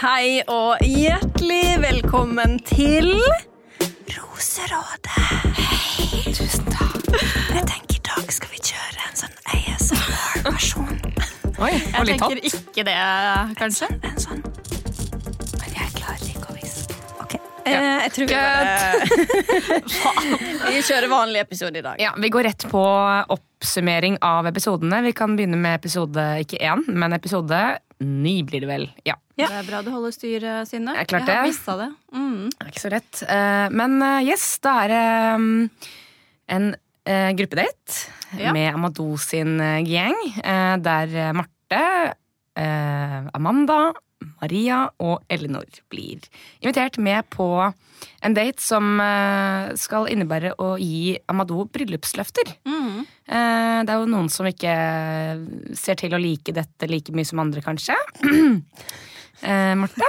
Hei og hjertelig velkommen til Roserådet. Hei. Tusen takk. Jeg tenker i dag skal vi kjøre en sånn ASMR-versjon. Oi, litt var Jeg tenker ikke det, kanskje. En sånn Men jeg klarer ikke å vise. Ok. Eh, jeg tror vi bare Vi kjører vanlig episode i dag. Ja, Vi går rett på oppsummering av episodene. Vi kan begynne med episode ikke én, men episode ni blir det vel. Ja, Det er bra du holder styr, Synne. Jeg jeg har mista det. Mm. det er ikke så lett. Eh, Men eh, yes, da er det um, en eh, gruppedate Ja. med Amadou sin eh, gang, eh, der eh, Marte, eh, Amanda, Maria og Elinor blir invitert med på en date som eh, skal innebære å gi Amadou bryllupsløfter. Mm. Eh, Det er jo noen som ikke ser til å like dette like mye som andre, kanskje. Eh, Marte.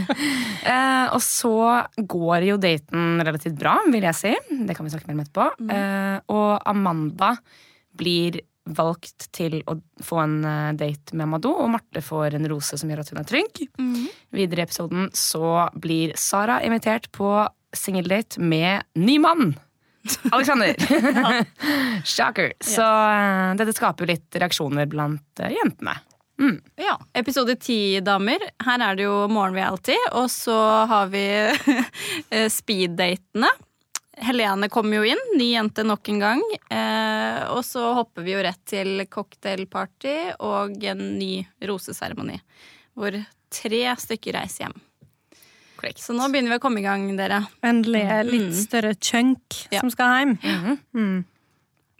eh, og så går jo daten relativt bra, vil jeg si. Det kan vi snakke mer om etterpå. Eh, og Amanda blir valgt til å få en eh, date med Amadou, og Marte får en rose som gjør at hun er trygg. Mm. Videre i episoden så blir Sara invitert på singeldate med ny mann. Alexander. Shocker. Så eh, dette skaper jo litt reaksjoner blant eh, jentene. Ja. Episode ti, damer. Her er det jo morgenreality, og så har vi eh, speeddatene. Helene kommer jo inn, ny jente nok en gang. Eh, og så hopper vi jo rett til cocktailparty og en ny roseseremoni. Hvor tre stykker reiser hjem. Correct. Så nå begynner vi å komme i gang, dere. Endelig en litt større chunk Ja. som skal hjem. Mhm. Mm.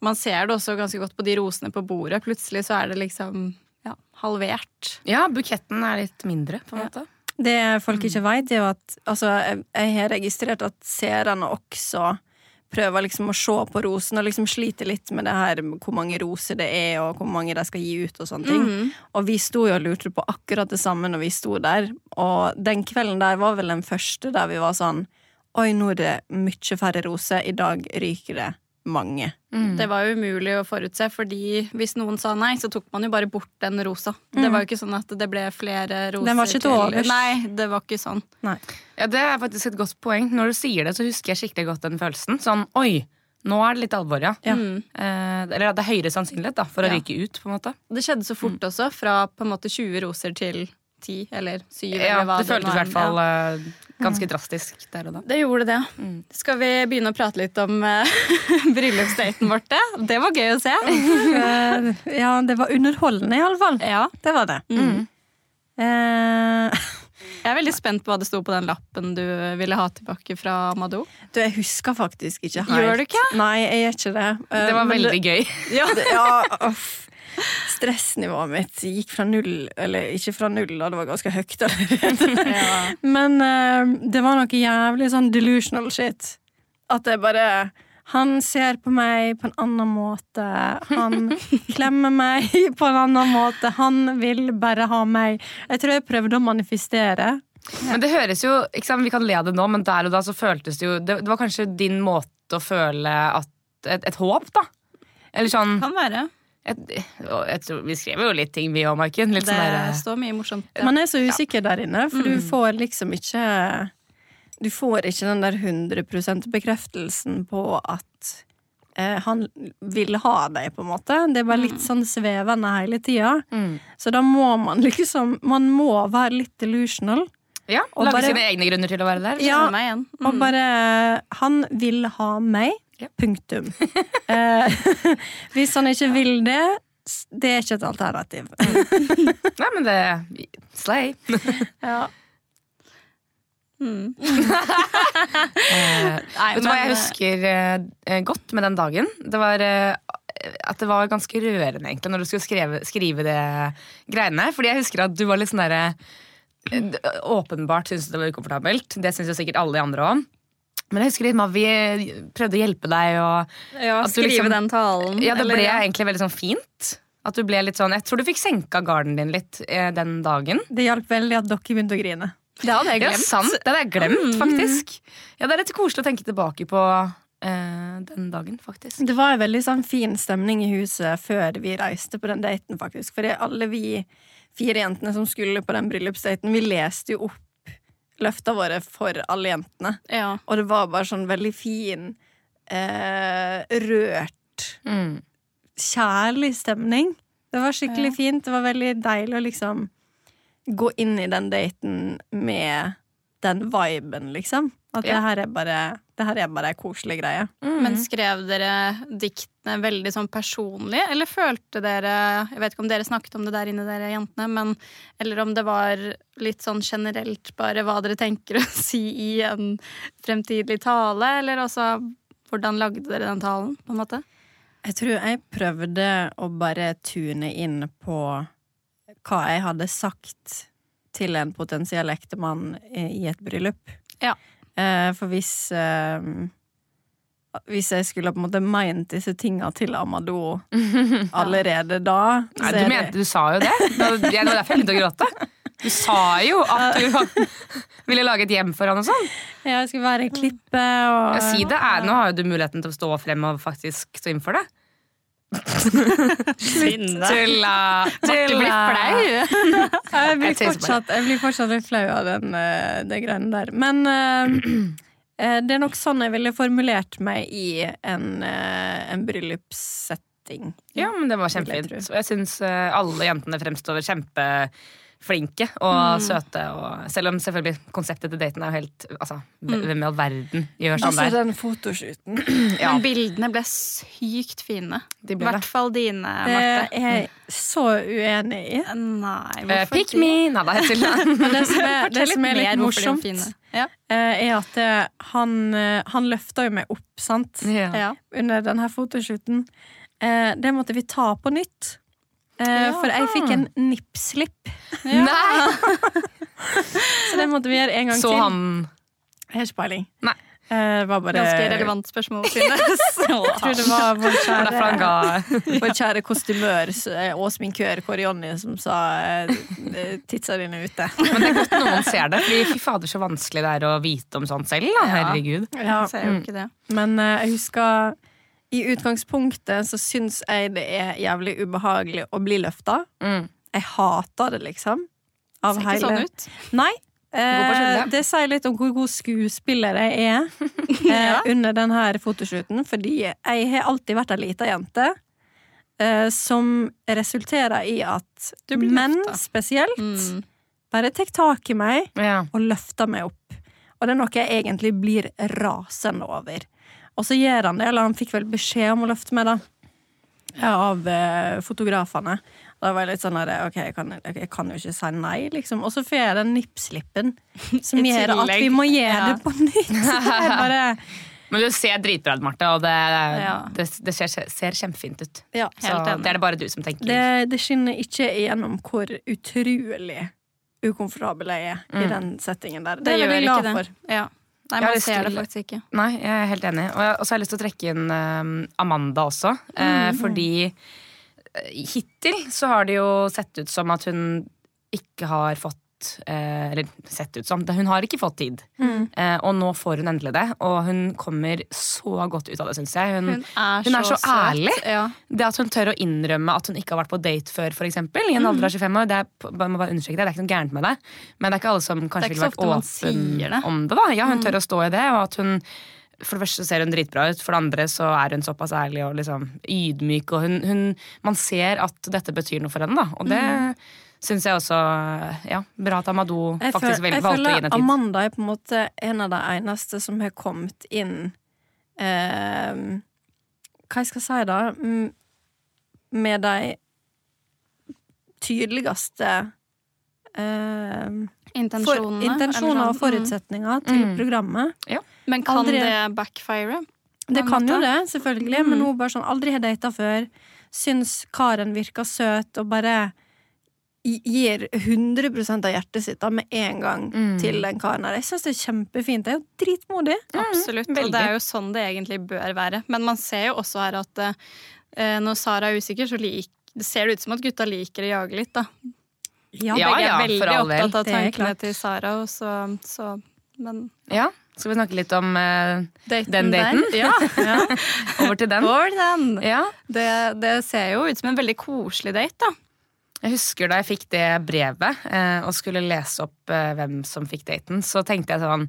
Man ser det også ganske godt på de rosene på bordet. Plutselig så er det liksom ja, halvert. Ja, buketten er litt mindre, på en Ja. måte. Det folk ikke vet, er jo at altså, jeg, jeg har registrert at seerne også prøver liksom å se på rosen og liksom sliter litt med det her hvor mange roser det er, og hvor mange de skal gi ut og sånne ting. Mhm. Og vi sto jo og lurte på akkurat det samme når vi sto der. Og den kvelden der var vel den første der vi var sånn Oi, nå er det mye færre roser. I dag ryker det mange. Mm. Det var jo umulig å forutse, fordi hvis noen sa nei, så tok man jo bare bort den rosa. Det var jo ikke sånn at det ble flere roser. Den var ikke til overs. Nei, det var ikke sånn. Nei. Ja, Det er faktisk et godt poeng. Når du sier det, så husker jeg skikkelig godt den følelsen. Sånn, oi, nå er det litt alvor, ja. Ja. Mm. Eh, eller det er høyere sannsynlighet da, for å Ja. ryke ut, på en måte. Det skjedde så fort også, fra på en måte 20 roser til 10 eller 7. Ja, eller hva det føltes i er. hvert fall Ja. Ganske drastisk der og da. Det gjorde det. Mm. Skal vi begynne å prate litt om uh, bryllupsdaten vårt? Det var gøy å se. Eh, ja, det var underholdende, iallfall. Ja. Det var det. Mm. Uh, Jeg er veldig spent på hva det sto på den lappen du ville ha tilbake fra Amado. du, jeg husker faktisk ikke helt. Gjør du ikke? Nei, jeg gjør ikke det. Det var veldig veldig gøy. Ja, det, ja uff. Stressnivået mitt gikk fra null Eller ikke fra null, da, det var ganske høyt allerede. Ja. Men uh, det var noe jævlig sånn delusional shit. At det bare Han ser på meg på en annen måte. Han klemmer meg på en annen måte. Han vil bare ha meg. Jeg tror jeg prøvde å manifestere. Men det høres jo, ikke sant, Vi kan le av det nå, men der og da så føltes det jo Det, det var kanskje din måte å føle at et, et håp, da. Eller sånn Kan være. Og jeg tror, Vi skrev jo litt ting, vi òg, Maiken. Det sånn der, står mye morsomt. Man er så usikker der inne, for du Mm. får liksom ikke Du får ikke den der 100% bekreftelsen på at eh, han vil ha deg, på en måte. Det er bare litt sånn svevende hele tida. mm. Så da må man liksom Man må være litt delusional. Ja, Og Lage sine egne grunner til å være der. Ja, meg igjen. Mm. Og bare Han vil ha meg. Ja. Punktum. Eh, hvis han ikke vil det, det er ikke et alternativ. Nei, men det Slay. Ja. Mm. Eh, Nei, vet du hva jeg husker eh, godt med den dagen? Det var eh, at det var ganske rørende egentlig når du skulle skrive, skrive det greiene. Fordi jeg husker at du var litt sånn derre eh, Åpenbart syntes det var ukomfortabelt. Det syns jo sikkert alle de andre òg. Men jeg husker litt Mavi prøvde å hjelpe deg. Og, Ja, At du skrive liksom- den talen. ja, det eller- ble egentlig veldig sånn fint. At du ble litt sånn, Jeg tror du fikk senka garden din litt eh, den dagen. Det hjalp veldig at dere begynte å grine. Det hadde jeg Ja, sant. Det hadde jeg glemt, Mm. faktisk. Ja, Det er litt koselig å tenke tilbake på eh, den dagen, faktisk. Det var en veldig sånn fin stemning i huset før vi reiste på den daten, faktisk. For alle vi fire jentene som skulle på den bryllupsdaten, vi leste jo opp løfta våre for alle jentene. Ja. Og det var bare sånn veldig fin, eh, rørt, Mm. kjærlig stemning. Det var skikkelig Ja. fint. Det var veldig deilig å liksom gå inn i den daten med den viben, liksom. At Ja. det her er bare Det her er bare en koselig greie. Mm. Men skrev dere diktene veldig sånn personlig, eller følte dere Jeg vet ikke om dere snakket om det der inne, dere jentene, men Eller om det var litt sånn generelt bare hva dere tenker å si i en fremtidig tale, eller altså Hvordan lagde dere den talen, på en måte? Jeg tror jeg prøvde å bare tune inn på hva jeg hadde sagt til en potensiell ektemann i et bryllup. Ja. Eh, For hvis eh, Hvis jeg skulle på en måte meint disse tinga til Amadou allerede da Nei, du mente du sa jo det. Det var derfor jeg begynte å gråte. Du sa jo at du ville lage et hjem for han og sånn. Ja, jeg skulle være en klippe og Ja, si det er, Nå har jo du muligheten til å stå frem og faktisk stå inn for det. Tulla. Tulla! Du blir flau. Jeg blir, fortsatt, jeg blir fortsatt litt flau av den, eh, det greiene der. Men eh, det er nok sånn jeg ville formulert meg i en, uh, en bryllupssetting. Ja, men det var kjempefint. Og jeg syns alle jentene fremstår kjempeflinke og Mm. søte. Og selv om selvfølgelig konseptet til daten er jo helt Altså, hvem i all verden gjør sånn Altså der? den fotoshooten. Ja, Men bildene ble sykt fine. I hvert fall dine, Marte. Det er jeg så uenig i. Nei, Eh, hvorfor Pick me! Nei, det er tulla. Det som er, det som er litt er morsomt. Ja. eh, er at det, han, han løfta jo meg opp, sant, Ja. Under denne fotoshooten. Eh, Det måtte vi ta på nytt. Eh, Ja. For jeg fikk en nippslipp, Nei! så det måtte vi gjøre en gang Så til. han Jeg har ikke peiling. Nei. Uh, var bare Ganske relevant spørsmål. Jeg tror det var vår kjære, vår kjære kostymør eh, og sminkør Kåre Jonny som sa eh, eh, 'titsa dine ute'. Men det er godt noen ser det. Fordi fy fader, så vanskelig det er å vite om sånt selv. Da. Ja. Herregud. Ja. Så jo ikke det. Men uh, jeg husker i utgangspunktet så syns jeg det er jævlig ubehagelig å bli løfta. Mm. Jeg hater det, liksom. Av Ser ikke hele sånn ut. Nei. Eh, det sier litt om hvor god skuespiller jeg er eh, under denne fotoshooten. Fordi jeg har alltid vært ei lita jente eh, som resulterer i at menn spesielt Mm. bare tar tak i meg Ja. og løfter meg opp. Og det er noe jeg egentlig blir rasende over. Og så gjør han det, eller han fikk vel beskjed om å løfte meg, da. Av eh, fotografene. Da var jeg litt sånn der, ok, jeg kan, jeg kan jo ikke si nei, liksom. Og så får jeg den nippslippen som gjør at vi må gjøre Ja. det på nytt. Bare Men du ser dritbra ut, Marte, og det, Ja. det, det ser, ser kjempefint ut. Ja. Så enig. det er det bare du som tenker. Det, det skinner ikke igjennom hvor utrolig ukomfortabel jeg er i Mm. den settingen der. Det, Det er jeg veldig ikke glad det. for. Ja. Nei, man ser det faktisk ikke. Nei, jeg er helt enig. Og, jeg, så har jeg lyst til å trekke inn eh, Amanda også. Mm. fordi eh, hittil så har det jo sett ut som at hun ikke har fått eh, Eller sett ut som. Hun har ikke fått tid. Mm. Eh, og nå får hun endelig det. Og hun kommer så godt ut av det, syns jeg. Hun, Hun er, Hun er så søt. ærlig. Ja. det at hun tør å innrømme at hun ikke har vært på date før, for eksempel, i en alder av 25 år, det er, må bare understreke det, det er ikke noe gærent med det. Men det er ikke alle som kanskje ville vært åpne om det. da Ja, hun tør å stå i det, og at hun for det første ser hun dritbra ut, for det andre så er hun såpass ærlig og liksom ydmyk. Og hun, hun, man ser at dette betyr noe for henne, da. Og det Mm. Syns jeg også Ja, bra at Amadou Jeg, faktisk føl, vel, jeg valgte å gi føler henne tid. Amanda er på en måte en av de eneste som har kommet inn eh, Hva jeg skal si, da? Mm, Med de tydeligste eh, for, Intensjonene. intensjoner eller og forutsetninger mm. til Mm. programmet. Ja. Men kan Aldri- det backfire? Det kan kan jo det, selvfølgelig, Mm. men hun bare sånn aldri har data før. Syns karen virker søt, og bare gir 100 av hjertet sitt da med en gang Mm. til den karen her. Jeg syns det er kjempefint. Det er jo dritmodig. Absolutt. veldig. Og det er jo sånn det egentlig bør være. Men man ser jo også her at uh, når Sara er usikker, så lik, det ser det ut som at gutta liker å jage litt, da. Ja, Ja, Begge ja, er veldig for all del. opptatt av tankene til Sara, og så, så Men Ja, Skal vi snakke litt om uh, daten Den daten? der Ja. Over til den. For den! Ja, Det, det ser jo ut som en veldig koselig date, da. Jeg husker da jeg fikk det brevet eh, og skulle lese opp eh, hvem som fikk daten, så tenkte jeg sånn?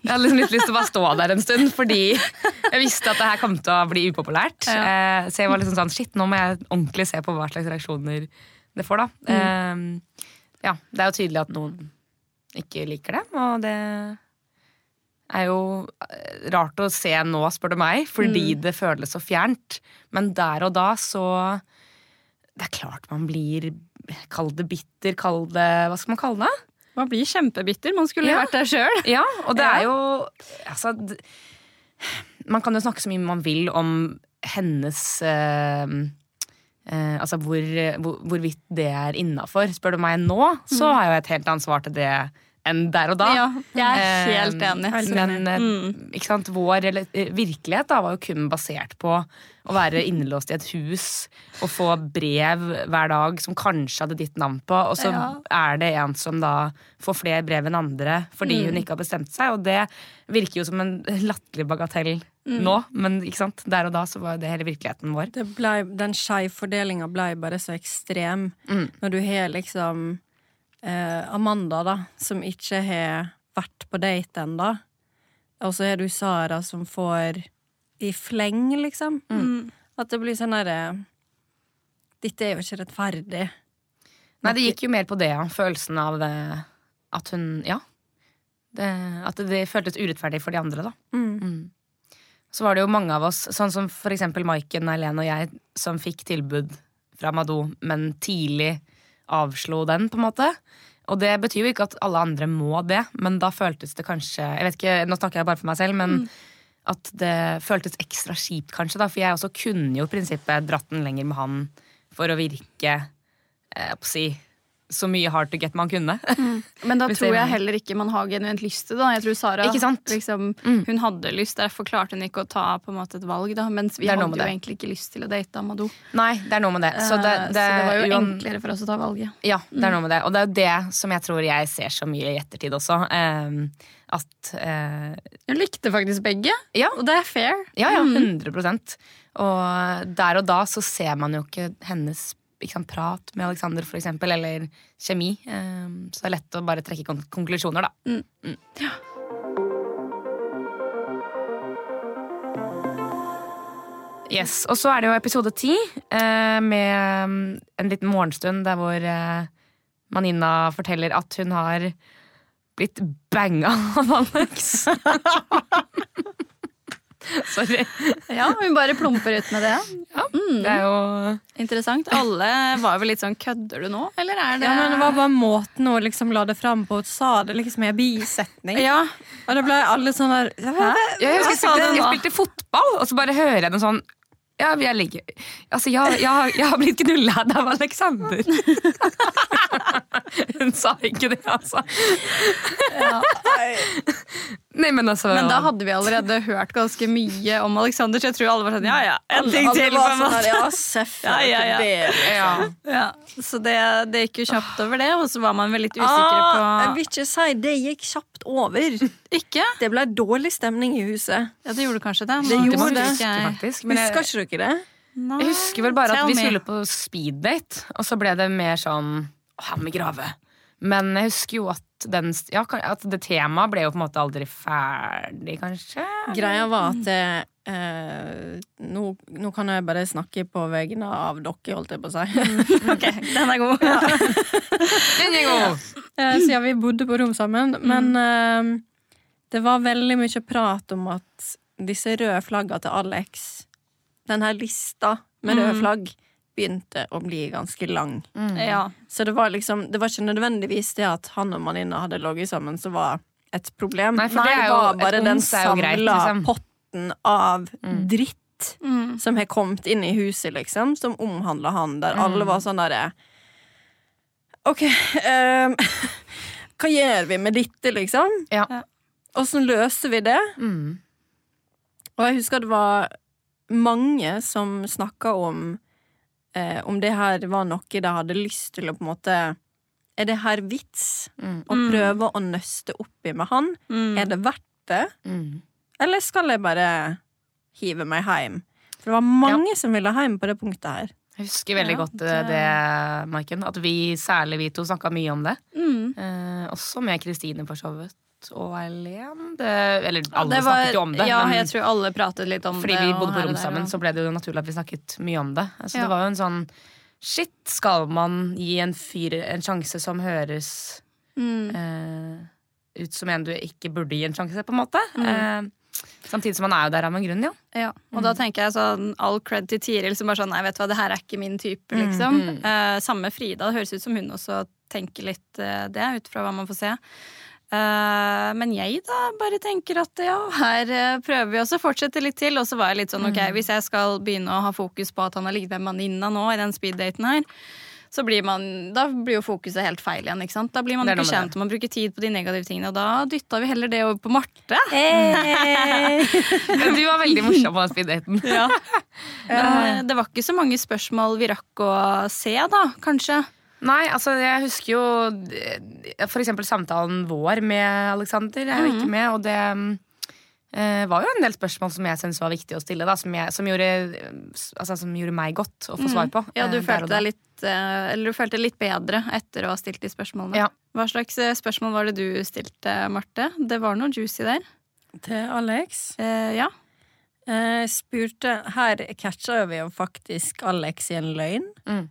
Jeg hadde liksom litt lyst til å bare stå der en stund, fordi jeg visste at det her kom til å bli upopulært. Eh, så jeg var liksom sånn shit, nå må jeg ordentlig se på hva slags reaksjoner det får, da. Eh, ja, det er jo tydelig at noen ikke liker det, og det er jo eh, rart å se nå, spør du meg, fordi det føles så fjernt. Men der og da så Det er klart man blir Kall det bitter, kall det Hva skal man kalle det? Man blir kjempebitter. Man skulle Ja. vært der sjøl. Ja, og det er jo altså, Man kan jo snakke så mye man vil om hennes eh, eh, Altså hvor, hvor, hvorvidt det er innafor. Spør du meg nå, så har jeg jo et helt annet svar til det enn der og da. Ja, jeg er helt Eh, enig. Men mm. ikke sant, vår eh, virkelighet da var jo kun basert på å være innelåst i et hus og få brev hver dag som kanskje hadde ditt navn på, og så Ja. er det en som da får flere brev enn andre fordi Mm. hun ikke har bestemt seg, og det virker jo som en latterlig bagatell Mm. nå, men ikke sant, der og da så var jo det hele virkeligheten vår. Det ble, den skeivfordelinga ble bare så ekstrem. Mm. Når du har liksom eh, Amanda, da, som ikke har vært på date ennå. Og så har du Sara som får i fleng, liksom. Mm. At det blir sånn herre Dette er jo ikke rettferdig. Nei, det gikk jo mer på det, ja. Følelsen av det, at hun Ja. Det, at det føltes urettferdig for de andre, da. Mm. Så var det jo mange av oss, sånn som for eksempel Maiken, Eileen og jeg, som fikk tilbud fra Madou, men tidlig avslo den, på en måte. Og det betyr jo ikke at alle andre må det, men da føltes det kanskje Jeg vet ikke, Nå snakker jeg bare for meg selv, men at det føltes ekstra kjipt, kanskje. da For jeg også kunne jo i prinsippet dratt den lenger med han for å virke eh, på å si, så mye hard to get man kunne. Men da tror jeg heller ikke man har genuint lyst til det. da. Jeg tror Sara liksom, Mm. hun hadde lyst, derfor klarte hun ikke å ta på en måte et valg. da. Mens vi hadde jo det. egentlig ikke lyst til å date Amadou. Nei, det er noe med det. Så det, Eh, det, så det var jo enklere for oss å ta valget. Ja, det er noe med det. Og det er jo det som jeg tror jeg ser så mye i ettertid også. Um, at uh, Hun likte faktisk begge, Ja, og det er fair. ja, ja 100% Og der og da så ser man jo ikke hennes sant, prat med Alexander, for eksempel, eller kjemi. ehm, så det er lett å bare trekke kon konklusjoner, da. Mm. Mm. Yes, Og så er det jo episode ti, eh, med mm, en liten morgenstund der hvor eh, Manina forteller at hun har blitt banga av Alex. Sorry. Ja, Hun bare plumper ut med det. Det er jo Interessant. Alle var vel litt sånn Kødder du nå, eller er det Ja, men Det var bare måten hun liksom la det fram på. Hun sa det liksom i en bisetning. Ja, Og da ble alle sånn der Hæ? Jeg husker jeg spilte, jeg spilte fotball, og så bare hører jeg noe sånn ja, jeg ligger. Altså, jeg, jeg, jeg har blitt knulla av Alexander. Hun sa ikke det, altså. Nei, men altså Men da hadde vi allerede hørt ganske mye om Alexander, så jeg tror alle var sånn ja ja. En ting alle til, var sånn ja, seff. Ja, ja, ja. ja. Ja, så det, det gikk jo kjapt over det, og så var man vel litt usikre Ah, jeg vil ikke si det gikk kjapt over. Ikke? Det ble dårlig stemning i huset. Ja, det gjorde kanskje det. Det gjorde det. ikke jeg. faktisk. Men jeg, Husker ikke dere det? Nei. jeg husker vel bare at vi skulle på speeddate, og så ble det mer sånn Å, han vil grave. Men jeg husker jo at, den, ja, at det temaet ble jo på en måte aldri ferdig, kanskje. Greia var at eh, nå, nå kan jeg bare snakke på vegne av dere, holdt jeg på å si. Ok, den er god. Den er god! Eh, Siden vi bodde på rom sammen. Men eh, det var veldig mye prat om at disse røde flagga til Alex, den her lista med røde flagg, begynte å bli ganske lang. Ja. Så det var liksom Det var ikke nødvendigvis det at han og Manina hadde ligget sammen, som var et problem. Nei, for det er jo- var et bare den samla liksom. potten av dritt Mm. som har kommet inn i huset, liksom, som omhandla han, der Mm. alle var sånn derre OK, um, hva gjør vi med dette, liksom? Ja. Åssen løser vi det? Mm. Og jeg husker det var mange som snakka om eh, om det her var noe de hadde lyst til å på en måte Er det her vits? Mm. Å prøve å nøste opp i med han? Mm. Er det verdt det? Mm. Eller skal jeg bare hive meg hjem? For det var mange som ville hjem på det punktet her. Jeg husker veldig Ja, godt det, det, Maiken. At vi, særlig vi to, snakka mye om det. Mm. Eh, også med Kristine, for så vidt. Og Eileen. Eller alle var- snakket jo om det. Ja, men jeg tror alle pratet litt om fordi det. vi bodde på rom sammen, så ble det jo naturlig at vi snakket mye om det. Så Ja. det var jo en sånn Shit, skal man gi en fyr en sjanse som høres Mm. eh, ut som en du ikke burde gi en sjanse, på en måte? Mm. Eh, samtidig som man er jo der av en grunn, ja. Ja, og Mm. da tenker jeg sånn all cred til Tiril som bare sånn Nei, vet du hva, det her er ikke min type, liksom. Mm. Eh, samme Frida. Det høres ut som hun også tenker litt eh, det, ut fra hva man får se. Eh, men jeg da bare tenker at ja, her eh, prøver vi også å fortsette litt til. Og så var jeg litt sånn, ok, Mm. hvis jeg skal begynne å ha fokus på at han har ligget med venninna nå i den speeddaten her, så blir man, da blir jo fokuset helt feil igjen. ikke sant? Da blir man ikke kjent, og man bruker tid på de negative tingene. Og da dytta vi heller det over på Marte. Hey. Du var veldig morsom på den speeddaten. Ja. Men, det var ikke så mange spørsmål vi rakk å se, da, kanskje. Nei, altså jeg husker jo f.eks. for eksempel samtalen vår med Alexander er jo ikke med, og det eh, var jo en del spørsmål som jeg syntes var viktig å stille, da, som, jeg, som, gjorde, altså, som gjorde meg godt å få svar på. Ja, du eh, følte deg litt eh, Eller du følte litt bedre etter å ha stilt de spørsmålene. Ja. Hva slags eh, spørsmål var det du stilte, Marte? Det var noe juicy der. Til Alex. Eh, ja. Eh, spurte Her catcha vi jo faktisk Alex i en løgn. Mm.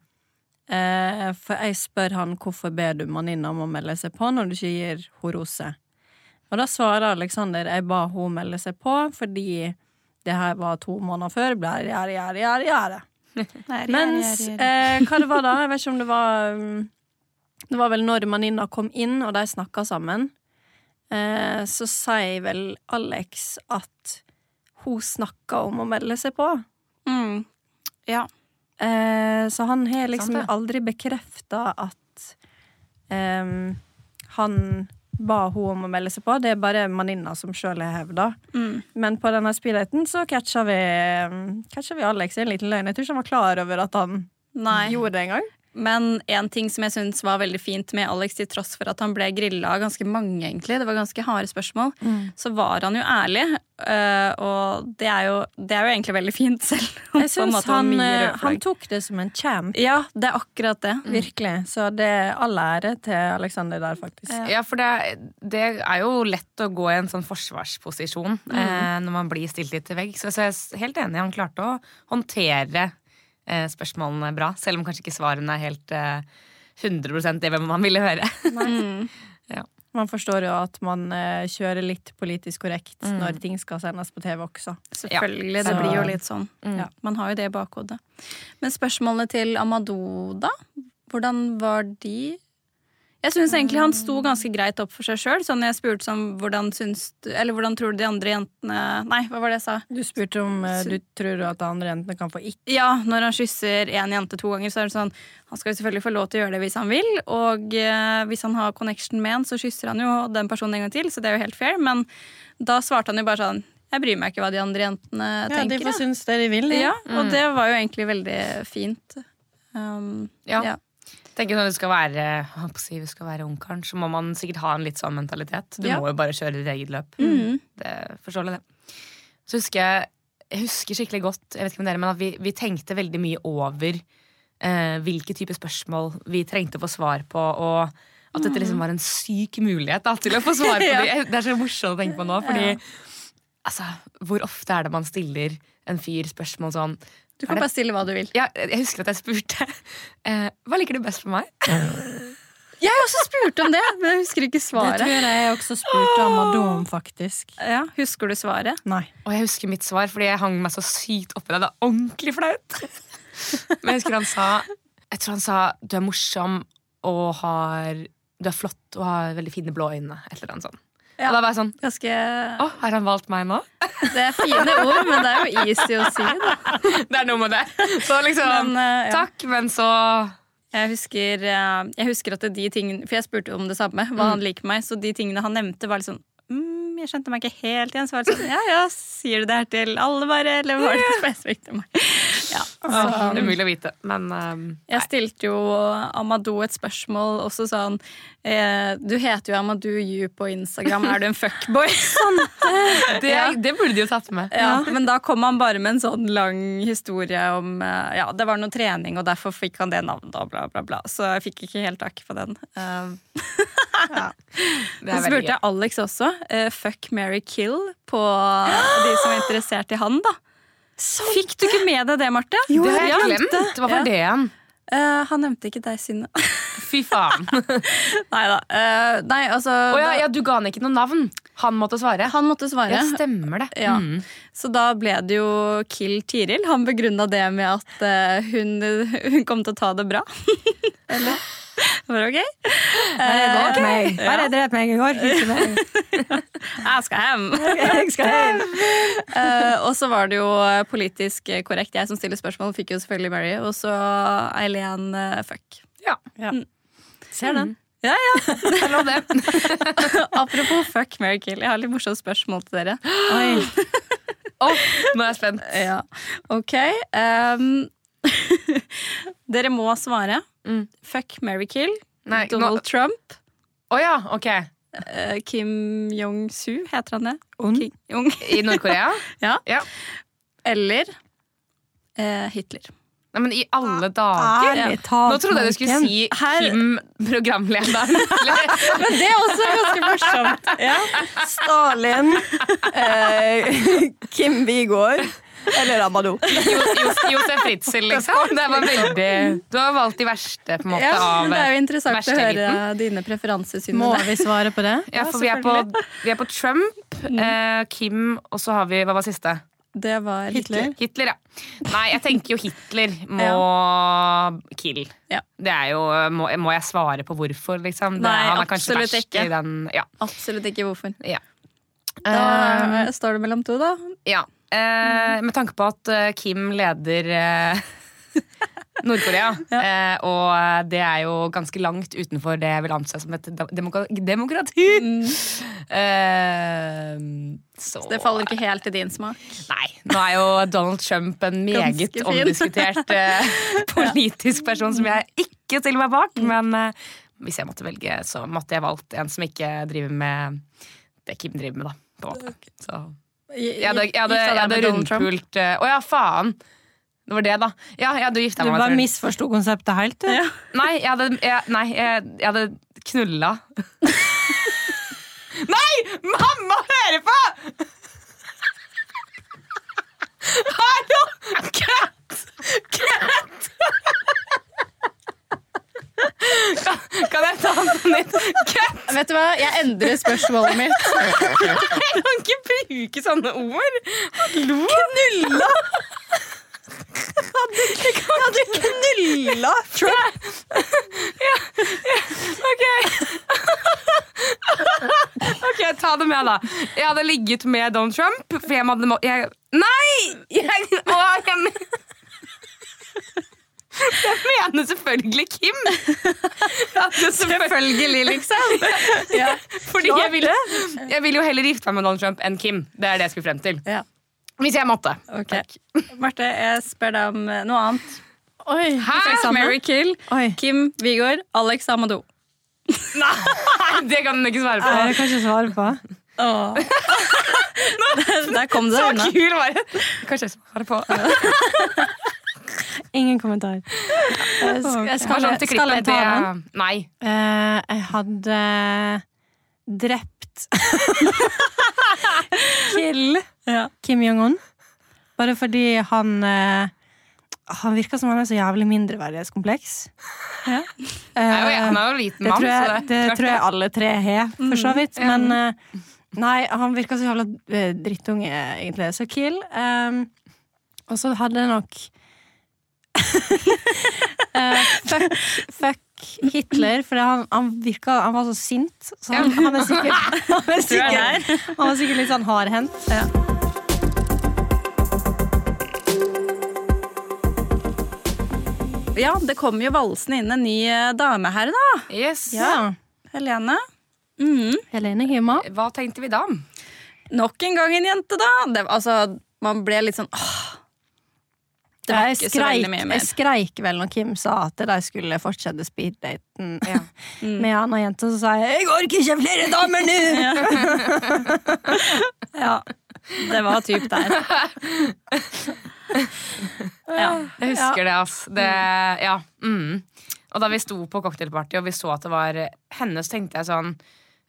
Eh, for jeg spør han hvorfor ber du venninna om å melde seg på når du ikke gir henne rose. Og da svarer Alexander jeg ba hun melde seg på fordi det her var to måneder før. Blar, jære, jære, gjerde, jære. Mens eh, hva det var da, jeg vet ikke om det var um, Det var vel når venninna kom inn, og de snakka sammen. Eh, så sier vel Alex at hun snakka om å melde seg på. mm. Ja. Eh, så han har liksom aldri bekrefta at ehm, han ba hun om å melde seg på. Det er bare venninna som sjøl har hevda. Mm. Men på denne speeddaten så catcha vi, catcha vi Alex i en liten løgn. Jeg tror ikke han var klar over at han Nei. gjorde det engang. Men en ting som jeg syns var veldig fint med Alex, til tross for at han ble grilla av ganske mange, egentlig, det var ganske harde spørsmål, så var han jo ærlig. Øh, og det er jo, det er jo egentlig veldig fint, selv om Jeg syns han, eh, han tok det som en champ. Ja, det er akkurat det. Virkelig. Så det er all ære til Alexander der, faktisk. Ja. Ja, for det, det er jo lett å gå i en sånn forsvarsposisjon eh, når man blir stilt litt til vegg. Så, så jeg er helt enig, han klarte å håndtere eh, spørsmålene bra. Selv om kanskje ikke svarene er helt eh, 100% det man ville høre. Mm. Man forstår jo at man eh, kjører litt politisk korrekt Mm. når ting skal sendes på TV også. Selvfølgelig. Ja. Det blir jo litt sånn. Mm. Ja, man har jo det i bakhodet. Men spørsmålene til Amadou, da? Hvordan var de? Jeg syns egentlig han sto ganske greit opp for seg sjøl. Sånn jeg spurte sånn, hvordan syns du Eller hvordan tror du de andre jentene Nei, hva var det jeg sa? Du spurte om eh, du tror at de andre jentene kan få ikke. Ja, når han kysser én jente to ganger, så er det sånn Han skal jo selvfølgelig få lov til å gjøre det hvis han vil, og eh, hvis han har connection med en, så kysser han jo den personen en gang til, så det er jo helt fair, men da svarte han jo bare sånn Jeg bryr meg ikke hva de andre jentene Ja, tenker. de får synes det de vil. Ja, og det var jo egentlig veldig fint. Um, Ja. ja. Tenker Når du skal være, jeg si, du skal være ungkaren, så må man sikkert ha en litt sånn mentalitet. Du Ja. må jo bare kjøre ditt eget løp. Mm. Det forståelig, det. Så husker jeg jeg husker skikkelig godt jeg vet ikke om dere, men at vi, vi tenkte veldig mye over eh, hvilke type spørsmål vi trengte å få svar på. Og at dette liksom var en syk mulighet da, til å få svar på Ja. Det er så morsomt å tenke på nå. Fordi altså, hvor ofte er det man stiller en fyr spørsmål sånn Du kan bare stille hva du vil. ja, Jeg husker at jeg spurte eh, hva liker du best for meg. Jeg har også spurte om det, men jeg husker ikke svaret. Det tror jeg jeg også spurte Amadou om, faktisk. Ja, Husker du svaret? Nei. Og jeg husker mitt svar, fordi jeg hang meg så sykt oppi det. Det er ordentlig flaut. Men jeg husker han sa Jeg tror han sa du er morsom og har Du er flott og har veldig fine blå øyne. Et eller annet sånt. Ja. Og da var jeg sånn Ganske Å, har han valgt meg nå? Det er fine ord, men det er jo easy å si, da. Det er noe med det. Så liksom Men, uh, ja. Takk, men så Jeg husker, eh, jeg husker at de tingene For jeg spurte om det samme, hva han liker meg, så de tingene han nevnte, var litt sånn mm, Jeg skjønte meg ikke helt igjen. Så var det sånn Ja ja, sier du det her til alle, bare? Eller var det spesifikt til meg? Ja, Åh, Umulig å vite, men um, Jeg stilte jo Amadou et spørsmål også sånn eh, Du heter jo Amadou Yu på Instagram, er du en fuckboy? det, Ja. det burde de jo tatt med. Ja, men da kom han bare med en sånn lang historie om eh, Ja, det var noe trening, og derfor fikk han det navnet, og bla, bla, bla. Så jeg fikk ikke helt tak på den. Um, ja, så spurte jeg Alex også. eh, fuck, marry, kill på de som er interessert i han, da. Fikk du ikke med deg det, Marte? Det har jeg glemt. Hva var det igjen? Uh, han nevnte ikke deg, Synne. Fy faen. Neida nei da. Eh, nei, altså ja, da- ja, du ga han ikke noe navn. Han måtte svare. Han måtte svare. Ja, stemmer det. Ja. Mm. Så da ble det jo Kill Tiril. Han begrunna det med at uh, hun, hun kom til å ta det bra. Eller? Var det ok? Bare Eh, meg. Bare drep meg i går. Meg. Jeg skal hjem! Jeg skal hjem. uh, og så var det jo politisk korrekt. Jeg som stiller spørsmål, fikk jo selvfølgelig Mary. Og så Eileen uh, fuck. Ja. Ser den. Ja, ja. Jeg det. Apropos fuck, Mary Kill. Jeg har litt morsomt spørsmål til dere. Oi. Åh, nå er jeg spent. Ja, ok. Um, dere må svare. Mm. Fuck, Mary Kill. Nei, nå- Donald Trump. Å ja, ok. eh, Kim Jong-su, heter han det? Kim Jong. I Nord-Korea? Ja. Ja. Eller eh, Hitler. Nei, men i alle dager! Ja. Nå trodde jeg du skulle si Her- Kim, programlederen. Men det er også ganske morsomt. Ja. Stalin, eh, Kim Vigård eller Amadou. Jo- Jo- Josef Fritzel, liksom. Det var veldig Du har valgt de verste, på en måte, Ja, men det er jo interessant å høre dine preferansesynene. Må vi svare på det? Ja, Ja, for vi er, på, vi er på Trump, eh, Kim, og så har vi Hva var siste? Det var Hitler. Hitler, ja. Nei, jeg tenker jo Hitler må kill. Ja. Det er jo Må, må jeg svare på hvorfor, liksom? Det, Nei, han er kanskje verst ikke. i den Ja. Absolutt ikke hvorfor. ja. Da Eh, står det mellom to, da. ja. Eh, med tanke på at eh, Kim leder eh, Nord-Korea, eh, og det er jo ganske langt utenfor det jeg vil anse som et demok demokrati. Eh, så Det faller ikke helt i din smak. Nei, nå er jo Donald Trump en meget omdiskutert eh, politisk person som jeg ikke stiller meg bak. Men eh, hvis jeg måtte velge, så måtte jeg valgt en som ikke driver med det Kim driver med, da. På en måte. Så jeg hadde, jeg hadde, jeg hadde rundpult Å oh, ja, faen! Det var det, da. Ja, jeg hadde gifta Du bare misforsto konseptet helt, du. Ja. Nei, jeg hadde, jeg, nei, jeg, jeg hadde knulla. nei! Mamma hører på! Hallo! Cat! Cat! Kan, kan jeg ta den på nytt? Cut! Vet du hva, jeg endrer spørsmålet mitt. Jeg kan ikke bruke sånne ord! Hallo! Knulla! Hadde knulla Trump! Ja Ok. ok, ta det med, da. Jeg hadde ligget med Donald Trump. For jeg hadde jeg, Nei! Jeg, å, jeg, men- jeg mener selvfølgelig Kim. Selvfølgelig, liksom. Fordi jeg vil, jeg vil jo heller gifte meg med Donald Trump enn Kim. Det er det jeg skulle frem til. Ja. Hvis jeg måtte. Okay. Marte, jeg spør deg om eh, noe annet. Oi. Hæ? Mary Kill, Oi. Kim Vigård, Alex Amadou. Nei, det kan hun ikke svare på. Jeg kan ikke svare på. Der kom det Så kul var det. Kanskje jeg svarer på. Ingen kommentar. Eh, Skal, skal, jeg, skal jeg ta den? Nei. Eh, jeg hadde drept Kill Ja. Kim Jong-un. Bare fordi han eh, Han virker som han er så jævlig mindreverdighetskompleks. Ja. Han er jo, han er jo liten mann. jeg, så det Det tror jeg alle tre har, for så vidt. ja. Men eh, nei, han virker så jævla eh, drittunge, egentlig. Så kill. Um, og så hadde jeg nok eh, fuck, fuck Hitler, for han, han virka Han var så sint. Så han, han er sikkert Han, er sikkert, han var sikkert litt sånn hardhendt. Ja. Ja, det kommer jo valsende inn en ny eh, dame her, da. Yes. Ja. Helene. Mm. Helene Hima. Hva tenkte vi da? Nok en gang en jente, da. Det, altså, man ble litt sånn åh. Det var ikke så veldig mye jeg skreik vel når Kim sa at de skulle fortsette speeddaten Ja. Mm. med en annen jente, så sa jeg 'jeg orker ikke flere damer nå'! Ja, det var typ der. Ja. Jeg husker det, ass. Det, ja. Mm. Og da vi sto på cocktailparty og vi så at det var henne, så tenkte jeg sånn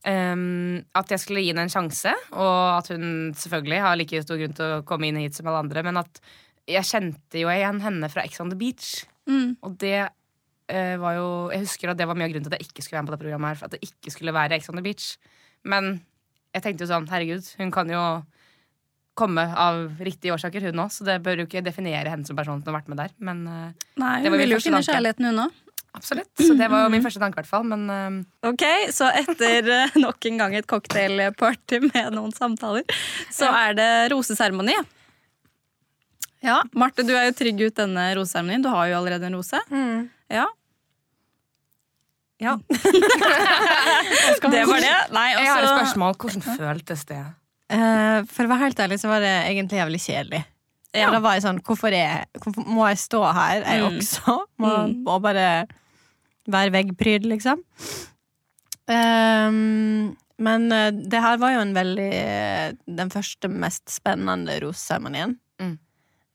Um, At jeg skulle gi henne en sjanse, og at hun selvfølgelig har like stor grunn til å komme inn hit som alle andre, men at jeg kjente jo igjen henne fra Ex on the Beach. Mm. Og det uh, var jo Jeg husker at det var mye av grunnen til at jeg ikke skulle være med på det programmet her. For at det ikke skulle være Ex on the Beach. Men jeg tenkte jo sånn, herregud, hun kan jo komme av riktige årsaker, hun òg. Så det bør jo ikke definere henne som person som har vært med der. Men uh, Nei, hun vil jo finne kjærligheten, hun òg. absolutt. Så det var jo min første tanke, i hvert fall. Men uh... Ok, så etter uh, nok en gang et cocktailparty med noen samtaler, så er det roseseremoni. Ja, Marte, du er jo trygg ut denne roseseremonien. Du har jo allerede en rose. Mm. Ja, Ja. Det var det. Nei, jeg har et altså spørsmål. Hvordan føltes det? Uh, for å være helt ærlig så var det egentlig jævlig kjedelig. Ja. Og Da var jeg sånn, hvorfor, er, hvorfor må jeg stå her, jeg Mm. også? Må, Mm. må bare være veggpryd, liksom. Um, men eh, det her var jo en veldig eh, Den første mest spennende roseseremonien. Mm.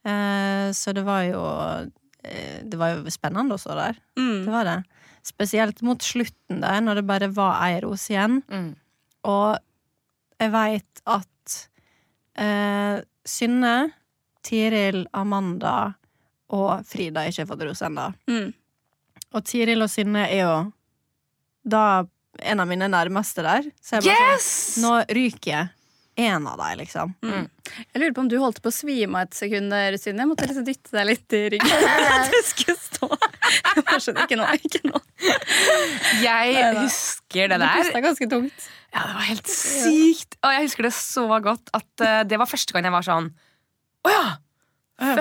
Eh, så det var jo eh, Det var jo spennende å stå der. Det mm, var det. Spesielt mot slutten der, når det bare var ei rose igjen. Mm. Og jeg veit at eh, Synne, Tiril, Amanda og Frida ikke har fått rose ennå. mm. Og Tiril og Synne er jo da en av mine nærmeste der. Så jeg bare Yes! sånn, nå ryker jeg en av deg, liksom. Mm. Jeg lurer på om du holdt på å svime av et sekund der, Synne. Jeg måtte liksom dytte deg litt i ryggen. At du skulle stå. Jeg skjønner, Ikke nå. ikke nå. Jeg Neida. husker det Du der. pusta ganske tungt. Ja, det var helt sykt. Og jeg husker det så godt at uh, det var første gang jeg var sånn Å ja!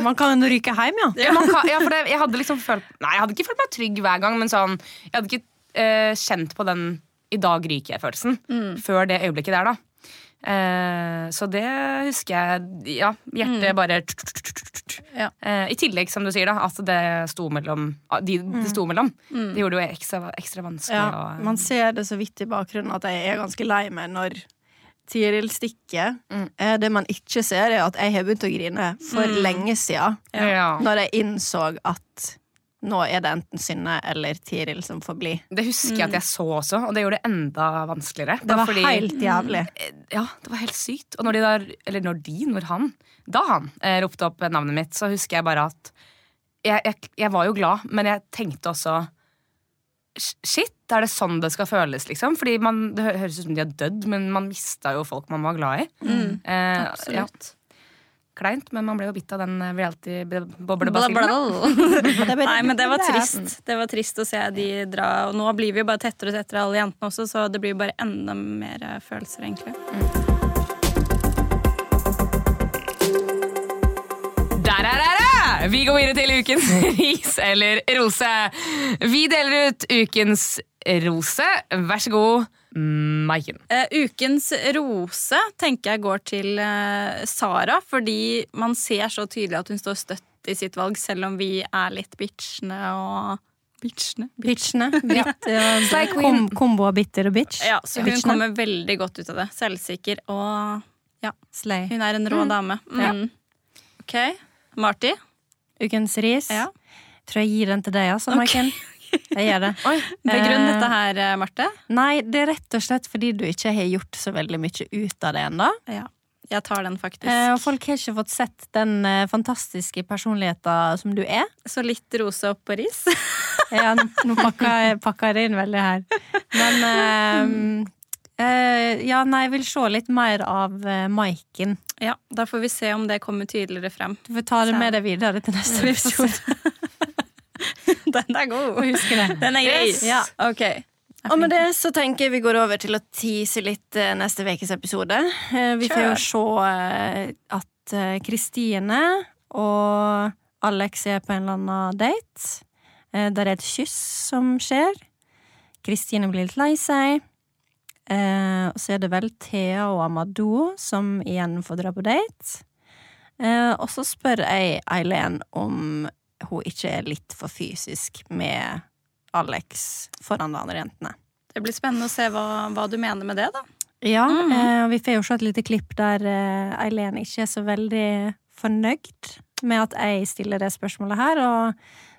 Man kan ryke hjem, ja. Ja, man kan, ja, for det, jeg hadde liksom følt Nei, jeg hadde ikke følt meg trygg hver gang, men sånn Jeg hadde ikke uh, kjent på den i dag ryker jeg-følelsen Mm. før det øyeblikket der, da. Eh, så det husker jeg Ja, hjertet bare Ja. Eh, I tillegg, som du sier, da, at det sto mellom ah, De det sto mellom. Mm. Det gjorde det jo ekstra, ekstra vanskelig. ja. Man ser det så vidt i bakgrunnen at jeg er ganske lei meg når Tiril stikker. Mm. Eh, Det man ikke ser, er at jeg har begynt å grine for Mm. lenge siden. ja. Når jeg innså at nå er det enten Synne eller Tiril som får bli. Det husker jeg at jeg så også, og det gjorde det enda vanskeligere. Det var fordi- helt jævlig. Ja, det var helt sykt. Og når de der, eller når de, når han, da han eh, ropte opp navnet mitt, så husker jeg bare at jeg, jeg, jeg var jo glad, men jeg tenkte også Shit, er det sånn det skal føles, liksom? Fordi man, Det høres ut som de har dødd, men man mista jo folk man var glad i. Mm. Eh, Absolutt. ja, kleint, men man ble jo bitt av den bla, bla. Nei, men det var trist. Det var trist å se de dra. Og nå blir vi jo bare tettere og tettere, alle jentene også, så det blir jo bare enda mer eh, følelser, egentlig. Der er det! Vi går videre til ukens ris eller rose. Vi deler ut ukens rose. Vær så god, Maiken. Uh, ukens rose tenker jeg går til uh, Sara, fordi man ser så tydelig at hun står støtt i sitt valg, selv om vi er litt bitchene og Bitchene. Bitchene. Bitt, ja, kom, kombo av bitter og bitch. Ja, så hun Bitchene. kommer veldig godt ut av det. Selvsikker og Slay. hun er en rå dame. Mm. Ok, Marty? Ukens ris. Ja. Tror jeg gir den til deg, altså, Maiken. Jeg gjør det. Oi. Begrunn Eh, dette her, eh, Marte. Nei, det er rett og slett fordi du ikke har gjort så veldig mye ut av det ennå. Ja, jeg tar den faktisk. Eh, og folk har ikke fått sett den fantastiske personligheten som du er. Så litt rose opp på ris. Ja, nå pakker jeg, det inn veldig her. Men eh, uh, Ja, nei, jeg vil se litt mer av uh, Maiken. ja, Da får vi se om det kommer tydeligere frem. Du får ta det med deg videre til neste episode. Den er god. Den er grei. Yes. Ja, ok. Og med det så tenker jeg vi går over til å tease litt eh, neste ukes episode. Eh, vi får jo se eh, at Kristine og Alex er på en eller annen date. Eh, der er et kyss som skjer. Kristine blir litt lei seg. Eh, og så er det vel Thea og Amadou som igjen får dra på date. Eh, og så spør jeg Eileen om hun ikke er litt for fysisk med Alex foran de andre jentene. Det blir spennende å se hva, hva du mener med det, da. Ja, Mhm. eh, vi får jo se et lite klipp der eh, Eileen ikke er så veldig fornøyd med at jeg stiller det spørsmålet her, og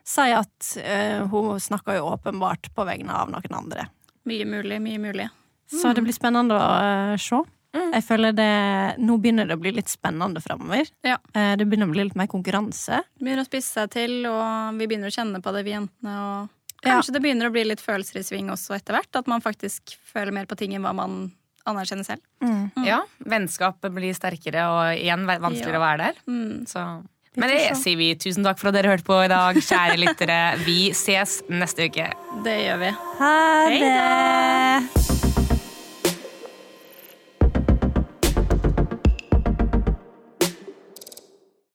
sier at eh, hun snakker jo åpenbart på vegne av noen andre. Mye mulig, mye mulig. Så det blir spennende å eh, se. Jeg føler det Nå begynner det å bli litt spennende framover. Ja. Eh, det begynner å bli litt mer konkurranse. Det Begynner å spisse seg til, og vi begynner å kjenne på det, vi jentene. Og Ja. kanskje det begynner å bli litt følelser i sving også etter hvert. At man faktisk føler mer på ting enn hva man anerkjenner selv. Mm. Ja, Vennskapet blir sterkere, og igjen vanskeligere Ja. å være der. Mm. Så. Men det sier vi tusen takk for at dere hørte på i dag, kjære lyttere. Vi ses neste uke. Det gjør vi. Ha Hei det!